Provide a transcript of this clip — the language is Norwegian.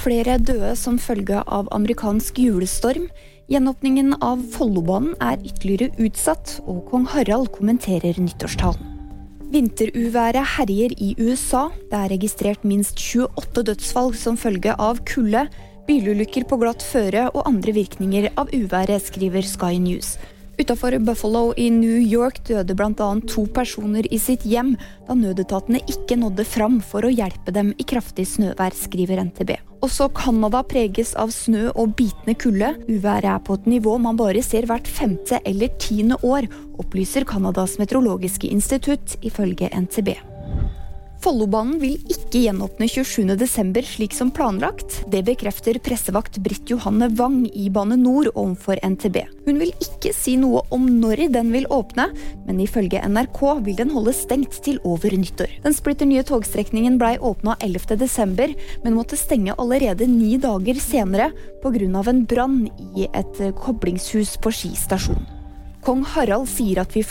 Flere døde som følge av amerikansk julestorm. Gjenåpningen av Follobanen er ytterligere utsatt, og kong Harald kommenterer nyttårstalen. Vinteruværet herjer i USA. Det er registrert minst 28 dødsfall som følge av kulde, bilulykker på glatt føre og andre virkninger av uværet, skriver Sky News. Utafor Buffalo i New York døde bl.a. to personer i sitt hjem da nødetatene ikke nådde fram for å hjelpe dem i kraftig snøvær, skriver NTB. Også Canada preges av snø og bitende kulde. Uværet er på et nivå man bare ser hvert femte eller tiende år, opplyser Canadas meteorologiske institutt, ifølge NTB. Follobanen vil ikke gjenåpne 27.12. slik som planlagt. Det bekrefter pressevakt Britt Johanne Wang i Bane NOR overfor NTB. Hun vil ikke si noe om når den vil åpne, men ifølge NRK vil den holde stengt til over nyttår. Den splitter nye togstrekningen blei åpna 11.12., men måtte stenge allerede ni dager senere pga. en brann i et koblingshus på Ski stasjon. Kong Harald sier at vi får